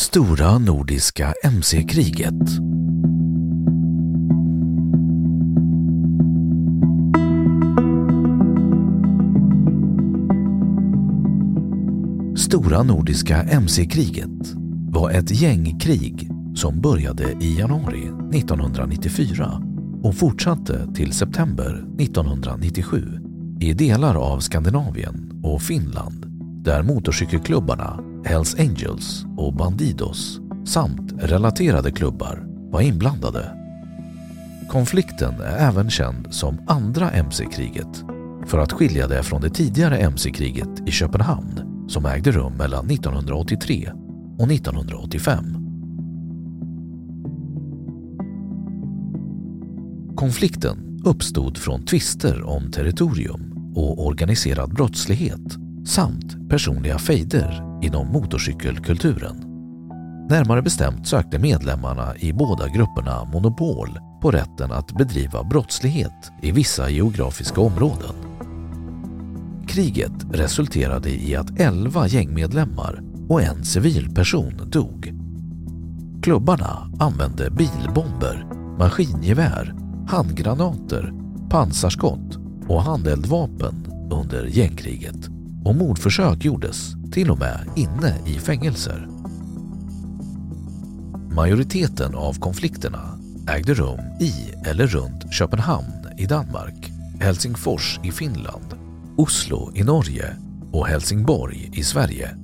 Stora nordiska mc-kriget. Stora nordiska mc-kriget var ett gängkrig som började i januari 1994 och fortsatte till september 1997 i delar av Skandinavien och Finland där motorcykelklubbarna Hells Angels och Bandidos samt relaterade klubbar var inblandade. Konflikten är även känd som andra mc-kriget för att skilja det från det tidigare mc-kriget i Köpenhamn som ägde rum mellan 1983 och 1985. Konflikten uppstod från tvister om territorium och organiserad brottslighet samt personliga fejder inom motorcykelkulturen. Närmare bestämt sökte medlemmarna i båda grupperna monopol på rätten att bedriva brottslighet i vissa geografiska områden. Kriget resulterade i att 11 gängmedlemmar och en civilperson dog. Klubbarna använde bilbomber, maskingevär, handgranater, pansarskott och handeldvapen under gängkriget och mordförsök gjordes till och med inne i fängelser. Majoriteten av konflikterna ägde rum i eller runt Köpenhamn i Danmark, Helsingfors i Finland, Oslo i Norge och Helsingborg i Sverige.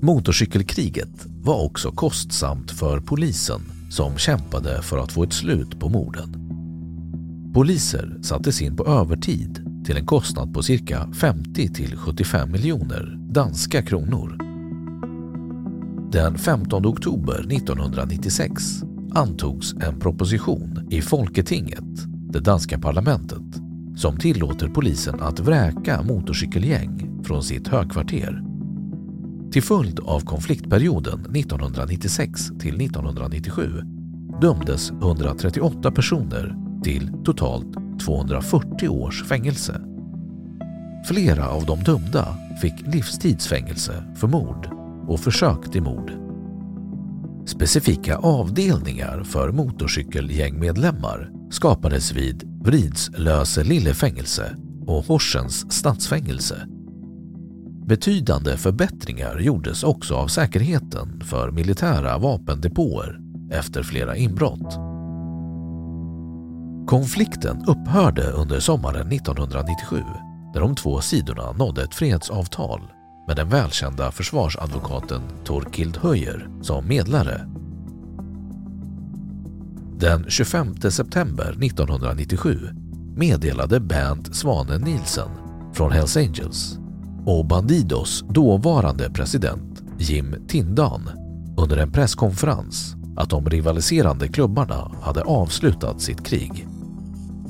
Motorcykelkriget var också kostsamt för polisen som kämpade för att få ett slut på morden. Poliser sattes in på övertid till en kostnad på cirka 50 till 75 miljoner danska kronor. Den 15 oktober 1996 antogs en proposition i Folketinget, det danska parlamentet, som tillåter polisen att vräka motorcykelgäng från sitt högkvarter. Till följd av konfliktperioden 1996 till 1997 dömdes 138 personer till totalt 240 års fängelse. Flera av de dömda fick livstidsfängelse för mord och försök till mord. Specifika avdelningar för motorcykelgängmedlemmar skapades vid Vridslöse lille fängelse och Horsens stadsfängelse. Betydande förbättringar gjordes också av säkerheten för militära vapendepåer efter flera inbrott. Konflikten upphörde under sommaren 1997 när de två sidorna nådde ett fredsavtal med den välkända försvarsadvokaten Torkild Höjer som medlare. Den 25 september 1997 meddelade Bernt Svane Nielsen från Hells Angels och Bandidos dåvarande president Jim Tindan under en presskonferens att de rivaliserande klubbarna hade avslutat sitt krig.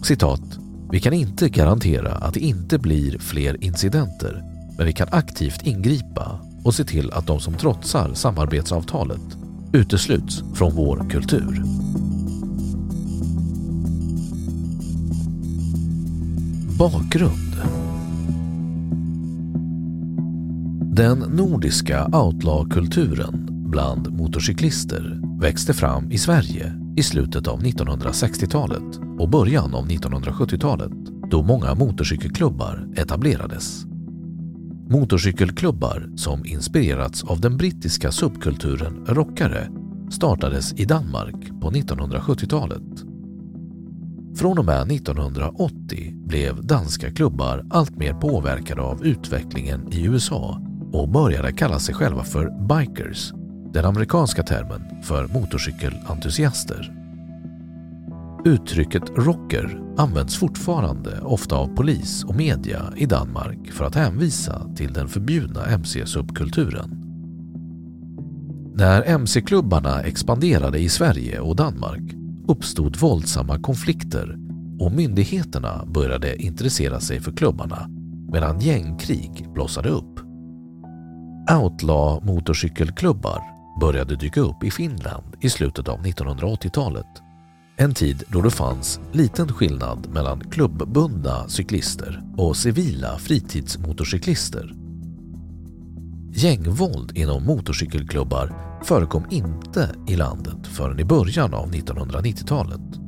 Citat. Vi kan inte garantera att det inte blir fler incidenter men vi kan aktivt ingripa och se till att de som trotsar samarbetsavtalet utesluts från vår kultur. Bakgrund Den nordiska outlaw-kulturen bland motorcyklister växte fram i Sverige i slutet av 1960-talet och början av 1970-talet då många motorcykelklubbar etablerades. Motorcykelklubbar som inspirerats av den brittiska subkulturen rockare startades i Danmark på 1970-talet. Från och med 1980 blev danska klubbar alltmer påverkade av utvecklingen i USA och började kalla sig själva för bikers, den amerikanska termen för motorcykelentusiaster. Uttrycket rocker används fortfarande ofta av polis och media i Danmark för att hänvisa till den förbjudna mc-subkulturen. När mc-klubbarna expanderade i Sverige och Danmark uppstod våldsamma konflikter och myndigheterna började intressera sig för klubbarna medan gängkrig blossade upp. Outlaw-motorcykelklubbar började dyka upp i Finland i slutet av 1980-talet. En tid då det fanns liten skillnad mellan klubbbundna cyklister och civila fritidsmotorcyklister. Gängvåld inom motorcykelklubbar förekom inte i landet förrän i början av 1990-talet.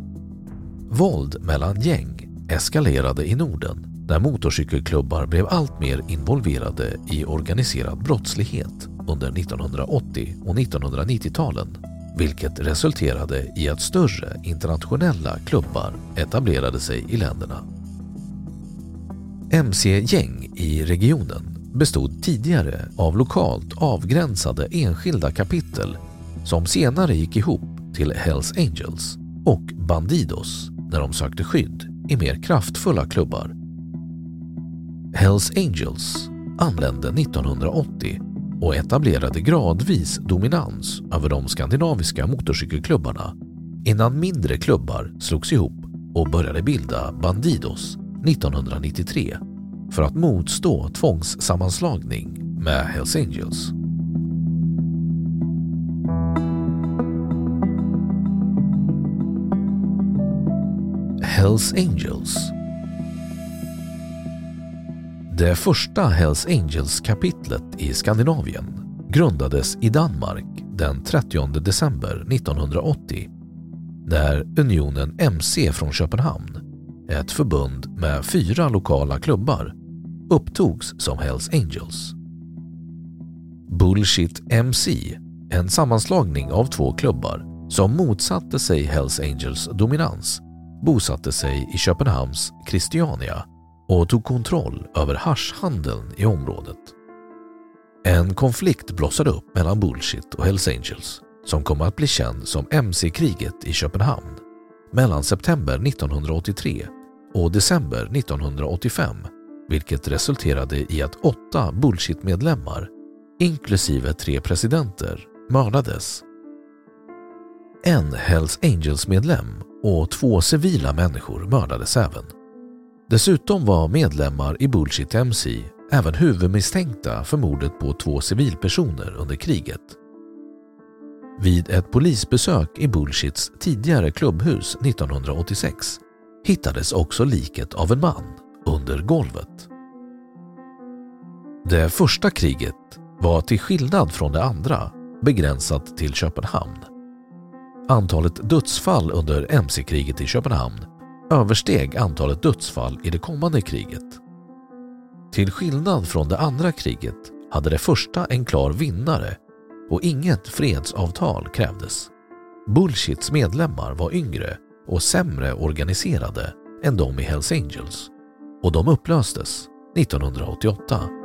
Våld mellan gäng eskalerade i Norden när motorcykelklubbar blev allt mer involverade i organiserad brottslighet under 1980 och 1990-talen vilket resulterade i att större internationella klubbar etablerade sig i länderna. MC-gäng i regionen bestod tidigare av lokalt avgränsade enskilda kapitel som senare gick ihop till Hells Angels och Bandidos när de sökte skydd i mer kraftfulla klubbar. Hells Angels anlände 1980 och etablerade gradvis dominans över de skandinaviska motorcykelklubbarna innan mindre klubbar slogs ihop och började bilda Bandidos 1993 för att motstå tvångssammanslagning med Hells Angels. Hells Angels det första Hells Angels-kapitlet i Skandinavien grundades i Danmark den 30 december 1980 när Unionen MC från Köpenhamn, ett förbund med fyra lokala klubbar, upptogs som Hells Angels. Bullshit MC, en sammanslagning av två klubbar som motsatte sig Hells Angels dominans, bosatte sig i Köpenhamns Christiania och tog kontroll över haschhandeln i området. En konflikt blossade upp mellan Bullshit och Hells Angels som kom att bli känd som MC-kriget i Köpenhamn mellan september 1983 och december 1985 vilket resulterade i att åtta Bullshit-medlemmar inklusive tre presidenter mördades. En Hells Angels-medlem och två civila människor mördades även. Dessutom var medlemmar i Bullshit MC även huvudmisstänkta för mordet på två civilpersoner under kriget. Vid ett polisbesök i Bullshits tidigare klubbhus 1986 hittades också liket av en man under golvet. Det första kriget var till skillnad från det andra begränsat till Köpenhamn. Antalet dödsfall under mc-kriget i Köpenhamn översteg antalet dödsfall i det kommande kriget. Till skillnad från det andra kriget hade det första en klar vinnare och inget fredsavtal krävdes. Bullshits medlemmar var yngre och sämre organiserade än de i Hells Angels och de upplöstes 1988.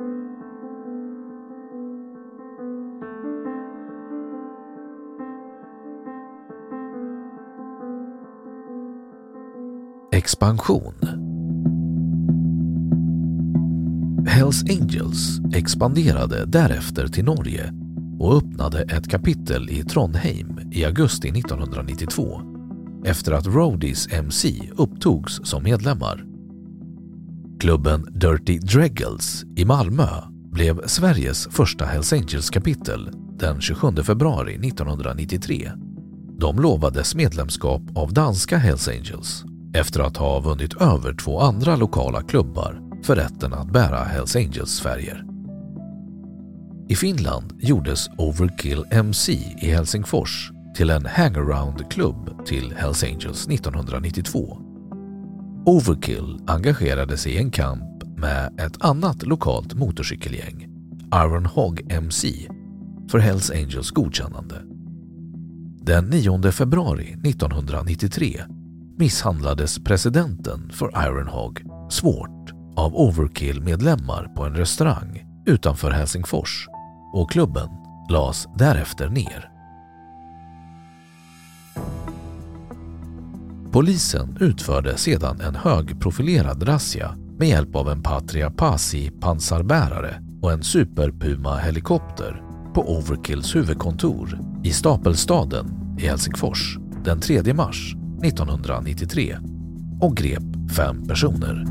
Expansion Hells Angels expanderade därefter till Norge och öppnade ett kapitel i Trondheim i augusti 1992 efter att Roadies MC upptogs som medlemmar. Klubben Dirty Dreggles i Malmö blev Sveriges första Hells Angels-kapitel den 27 februari 1993. De lovades medlemskap av danska Hells Angels efter att ha vunnit över två andra lokala klubbar för rätten att bära Hells Angels-färger. I Finland gjordes Overkill MC i Helsingfors till en hangaround-klubb till Hells Angels 1992. Overkill engagerade sig i en kamp med ett annat lokalt motorcykelgäng, Iron Hog MC, för Hells Angels godkännande. Den 9 februari 1993 misshandlades presidenten för Iron Hog svårt av Overkill-medlemmar på en restaurang utanför Helsingfors och klubben lades därefter ner. Polisen utförde sedan en högprofilerad razzia med hjälp av en Patria Pasi pansarbärare och en Super Puma-helikopter på Overkills huvudkontor i Stapelstaden i Helsingfors den 3 mars 1993 och grep fem personer.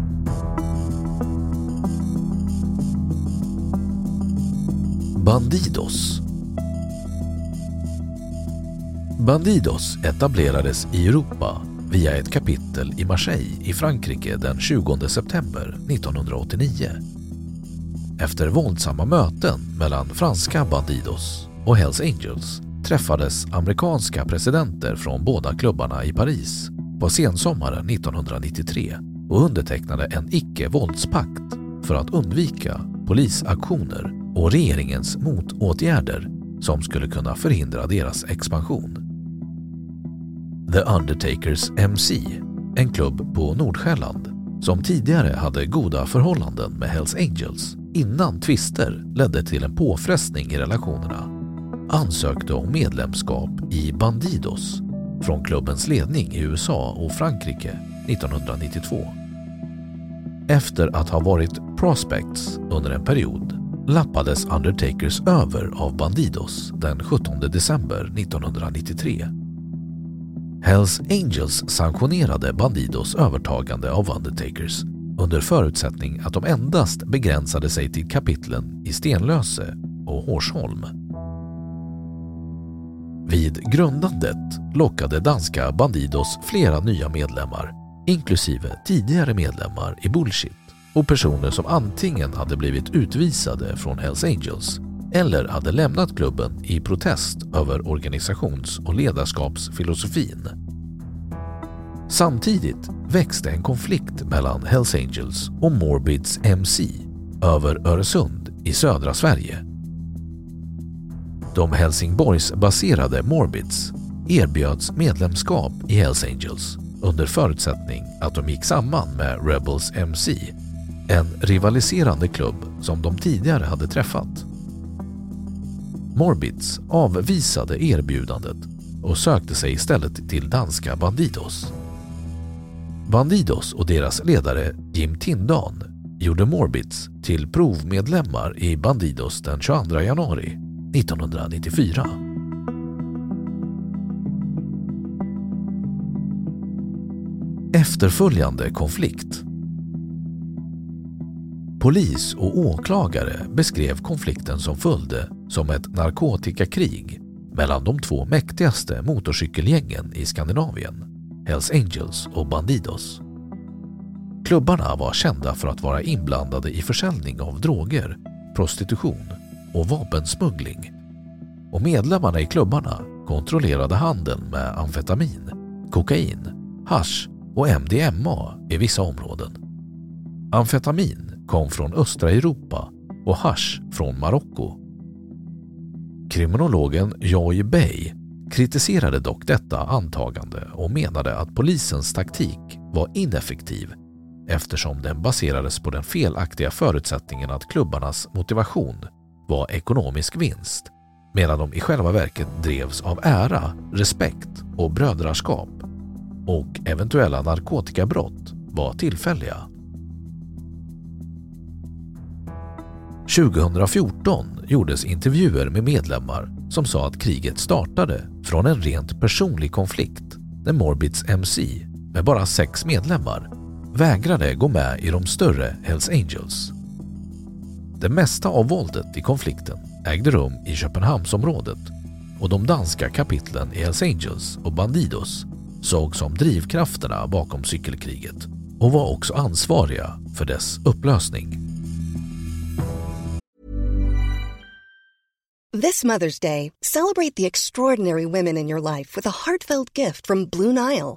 Bandidos Bandidos etablerades i Europa via ett kapitel i Marseille i Frankrike den 20 september 1989. Efter våldsamma möten mellan franska Bandidos och Hells Angels träffades amerikanska presidenter från båda klubbarna i Paris på sensommaren 1993 och undertecknade en icke-våldspakt för att undvika polisaktioner och regeringens motåtgärder som skulle kunna förhindra deras expansion. The Undertakers MC, en klubb på Nordsjälland som tidigare hade goda förhållanden med Hells Angels innan tvister ledde till en påfrestning i relationerna, ansökte om medlemskap i Bandidos från klubbens ledning i USA och Frankrike 1992. Efter att ha varit prospects under en period lappades Undertakers över av Bandidos den 17 december 1993 Hells Angels sanktionerade Bandidos övertagande av Undertakers under förutsättning att de endast begränsade sig till kapitlen i Stenlöse och Horsholm. Vid grundandet lockade danska Bandidos flera nya medlemmar, inklusive tidigare medlemmar i Bullshit och personer som antingen hade blivit utvisade från Hells Angels eller hade lämnat klubben i protest över organisations och ledarskapsfilosofin. Samtidigt växte en konflikt mellan Hells Angels och Morbids MC över Öresund i södra Sverige. De Helsingborgsbaserade Morbids erbjöds medlemskap i Hells Angels under förutsättning att de gick samman med Rebels MC, en rivaliserande klubb som de tidigare hade träffat. Morbids avvisade erbjudandet och sökte sig istället till danska Bandidos. Bandidos och deras ledare Jim Tindan gjorde Morbids till provmedlemmar i Bandidos den 22 januari 1994. Efterföljande konflikt Polis och åklagare beskrev konflikten som följde som ett narkotikakrig mellan de två mäktigaste motorcykelgängen i Skandinavien, Hells Angels och Bandidos. Klubbarna var kända för att vara inblandade i försäljning av droger, prostitution och vapensmuggling och medlemmarna i klubbarna kontrollerade handeln med amfetamin, kokain, hash och MDMA i vissa områden. Amfetamin kom från östra Europa och hash från Marocko. Kriminologen Joy Bay kritiserade dock detta antagande och menade att polisens taktik var ineffektiv eftersom den baserades på den felaktiga förutsättningen att klubbarnas motivation var ekonomisk vinst medan de i själva verket drevs av ära, respekt och brödraskap. och eventuella narkotikabrott var tillfälliga. 2014 gjordes intervjuer med medlemmar som sa att kriget startade från en rent personlig konflikt när Morbids MC, med bara sex medlemmar, vägrade gå med i de större Hells Angels. Det mesta av våldet i konflikten ägde rum i Köpenhamnsområdet och de danska kapitlen i Hells Angels och Bandidos såg som drivkrafterna bakom cykelkriget och var också ansvariga för dess upplösning. This Mother's Day, celebrate the extraordinary women in your life with a heartfelt gift from Blue Nile.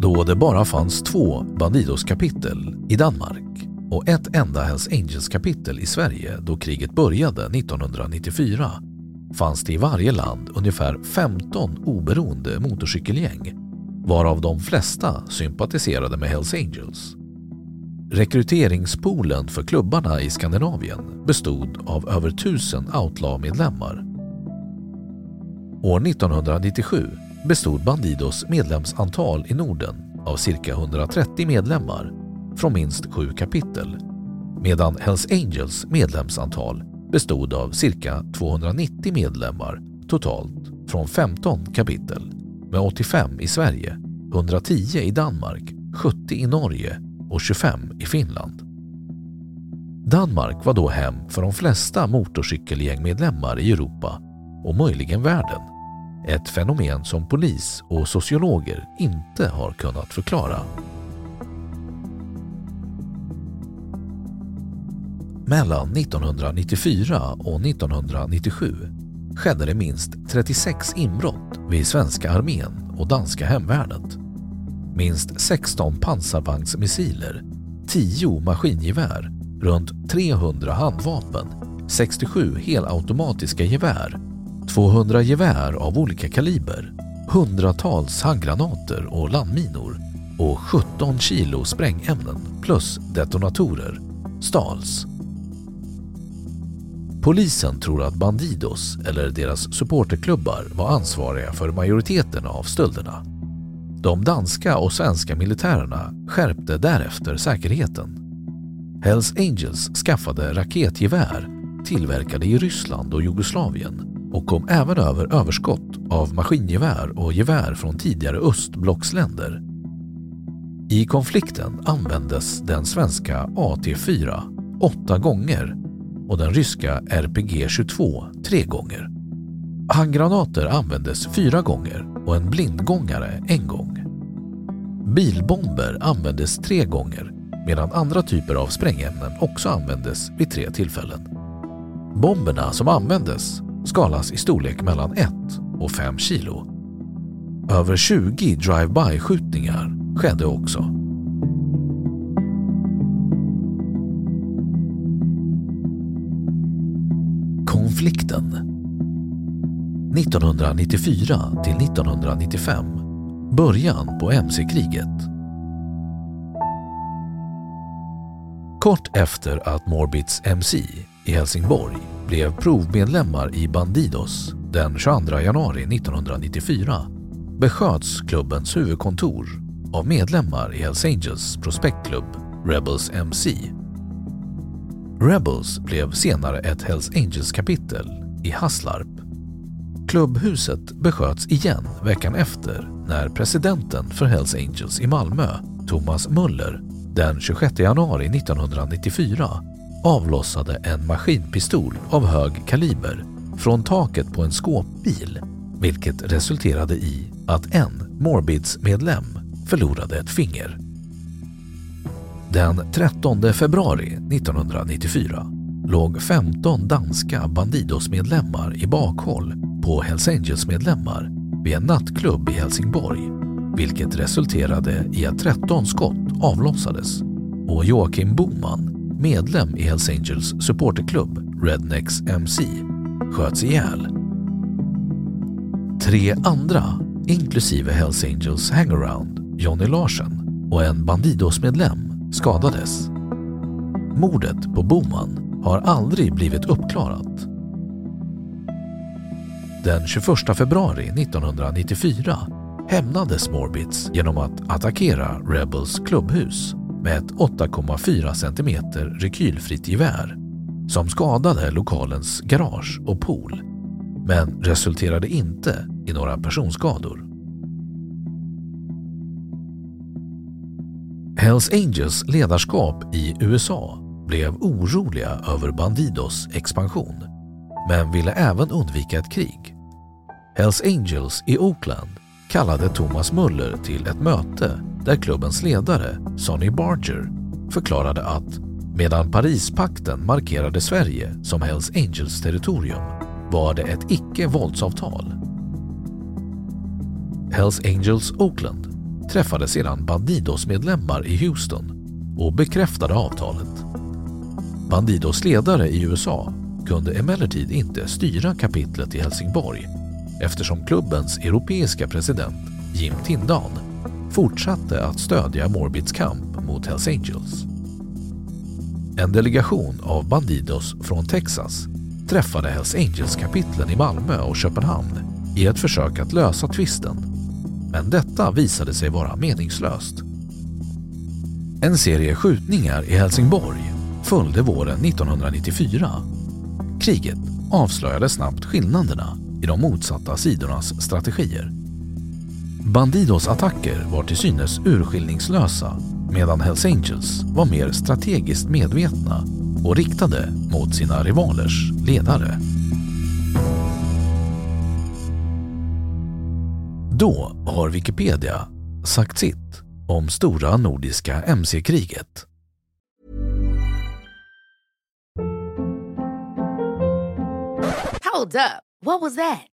då det bara fanns två Bandidos-kapitel i Danmark och ett enda Hells Angels-kapitel i Sverige då kriget började 1994 fanns det i varje land ungefär 15 oberoende motorcykelgäng varav de flesta sympatiserade med Hells Angels. Rekryteringspoolen för klubbarna i Skandinavien bestod av över tusen outlaw-medlemmar. År 1997 bestod Bandidos medlemsantal i Norden av cirka 130 medlemmar från minst sju kapitel medan Hells Angels medlemsantal bestod av cirka 290 medlemmar totalt från 15 kapitel med 85 i Sverige, 110 i Danmark, 70 i Norge och 25 i Finland. Danmark var då hem för de flesta motorcykelgängmedlemmar i Europa och möjligen världen. Ett fenomen som polis och sociologer inte har kunnat förklara. Mellan 1994 och 1997 skedde det minst 36 inbrott vid svenska armén och danska hemvärnet. Minst 16 pansarvagnsmissiler, 10 maskingevär, runt 300 handvapen, 67 helautomatiska gevär 200 gevär av olika kaliber, hundratals handgranater och landminor och 17 kilo sprängämnen plus detonatorer stals. Polisen tror att Bandidos eller deras supporterklubbar var ansvariga för majoriteten av stölderna. De danska och svenska militärerna skärpte därefter säkerheten. Hells Angels skaffade raketgevär tillverkade i Ryssland och Jugoslavien och kom även över överskott av maskingevär och gevär från tidigare östblocksländer. I konflikten användes den svenska AT4 åtta gånger och den ryska RPG-22 tre gånger. Handgranater användes fyra gånger och en blindgångare en gång. Bilbomber användes tre gånger medan andra typer av sprängämnen också användes vid tre tillfällen. Bomberna som användes skalas i storlek mellan 1 och 5 kilo. Över 20 drive-by-skjutningar skedde också. konflikten. 1994 till 1995, början på mc-kriget. Kort efter att Morbits MC i Helsingborg blev provmedlemmar i Bandidos den 22 januari 1994 besköts klubbens huvudkontor av medlemmar i Hells Angels prospektklubb Rebels MC. Rebels blev senare ett Hells Angels-kapitel i Haslarp. Klubbhuset besköts igen veckan efter när presidenten för Hells Angels i Malmö, Thomas Muller, den 26 januari 1994 avlossade en maskinpistol av hög kaliber från taket på en skåpbil vilket resulterade i att en Morbids-medlem förlorade ett finger. Den 13 februari 1994 låg 15 danska Bandidos-medlemmar i bakhåll på Hells Angels-medlemmar vid en nattklubb i Helsingborg vilket resulterade i att 13 skott avlossades och Joakim Boman, medlem i Hells Angels supporterklubb Rednecks MC, sköts ihjäl. Tre andra, inklusive Hells Angels hangaround Johnny Larsen och en Bandidos-medlem skadades. Mordet på Boman har aldrig blivit uppklarat. Den 21 februari 1994 hämnades Morbits genom att attackera Rebels klubbhus med ett 8,4 cm rekylfritt gevär som skadade lokalens garage och pool men resulterade inte i några personskador. Hells Angels ledarskap i USA blev oroliga över Bandidos expansion men ville även undvika ett krig. Hells Angels i Oakland kallade Thomas Muller till ett möte där klubbens ledare Sonny Barger förklarade att medan Parispakten markerade Sverige som Hells Angels territorium var det ett icke-våldsavtal. Hells Angels Oakland träffade sedan Bandidos-medlemmar i Houston och bekräftade avtalet. Bandidos ledare i USA kunde emellertid inte styra kapitlet i Helsingborg eftersom klubbens europeiska president Jim Tindal fortsatte att stödja Morbids kamp mot Hells Angels. En delegation av Bandidos från Texas träffade Hells Angels-kapitlen i Malmö och Köpenhamn i ett försök att lösa tvisten. Men detta visade sig vara meningslöst. En serie skjutningar i Helsingborg följde våren 1994. Kriget avslöjade snabbt skillnaderna i de motsatta sidornas strategier. Bandidos attacker var till synes urskillningslösa medan Hells Angels var mer strategiskt medvetna och riktade mot sina rivalers ledare. Då har Wikipedia sagt sitt om stora nordiska mc-kriget. Hold up. What was that?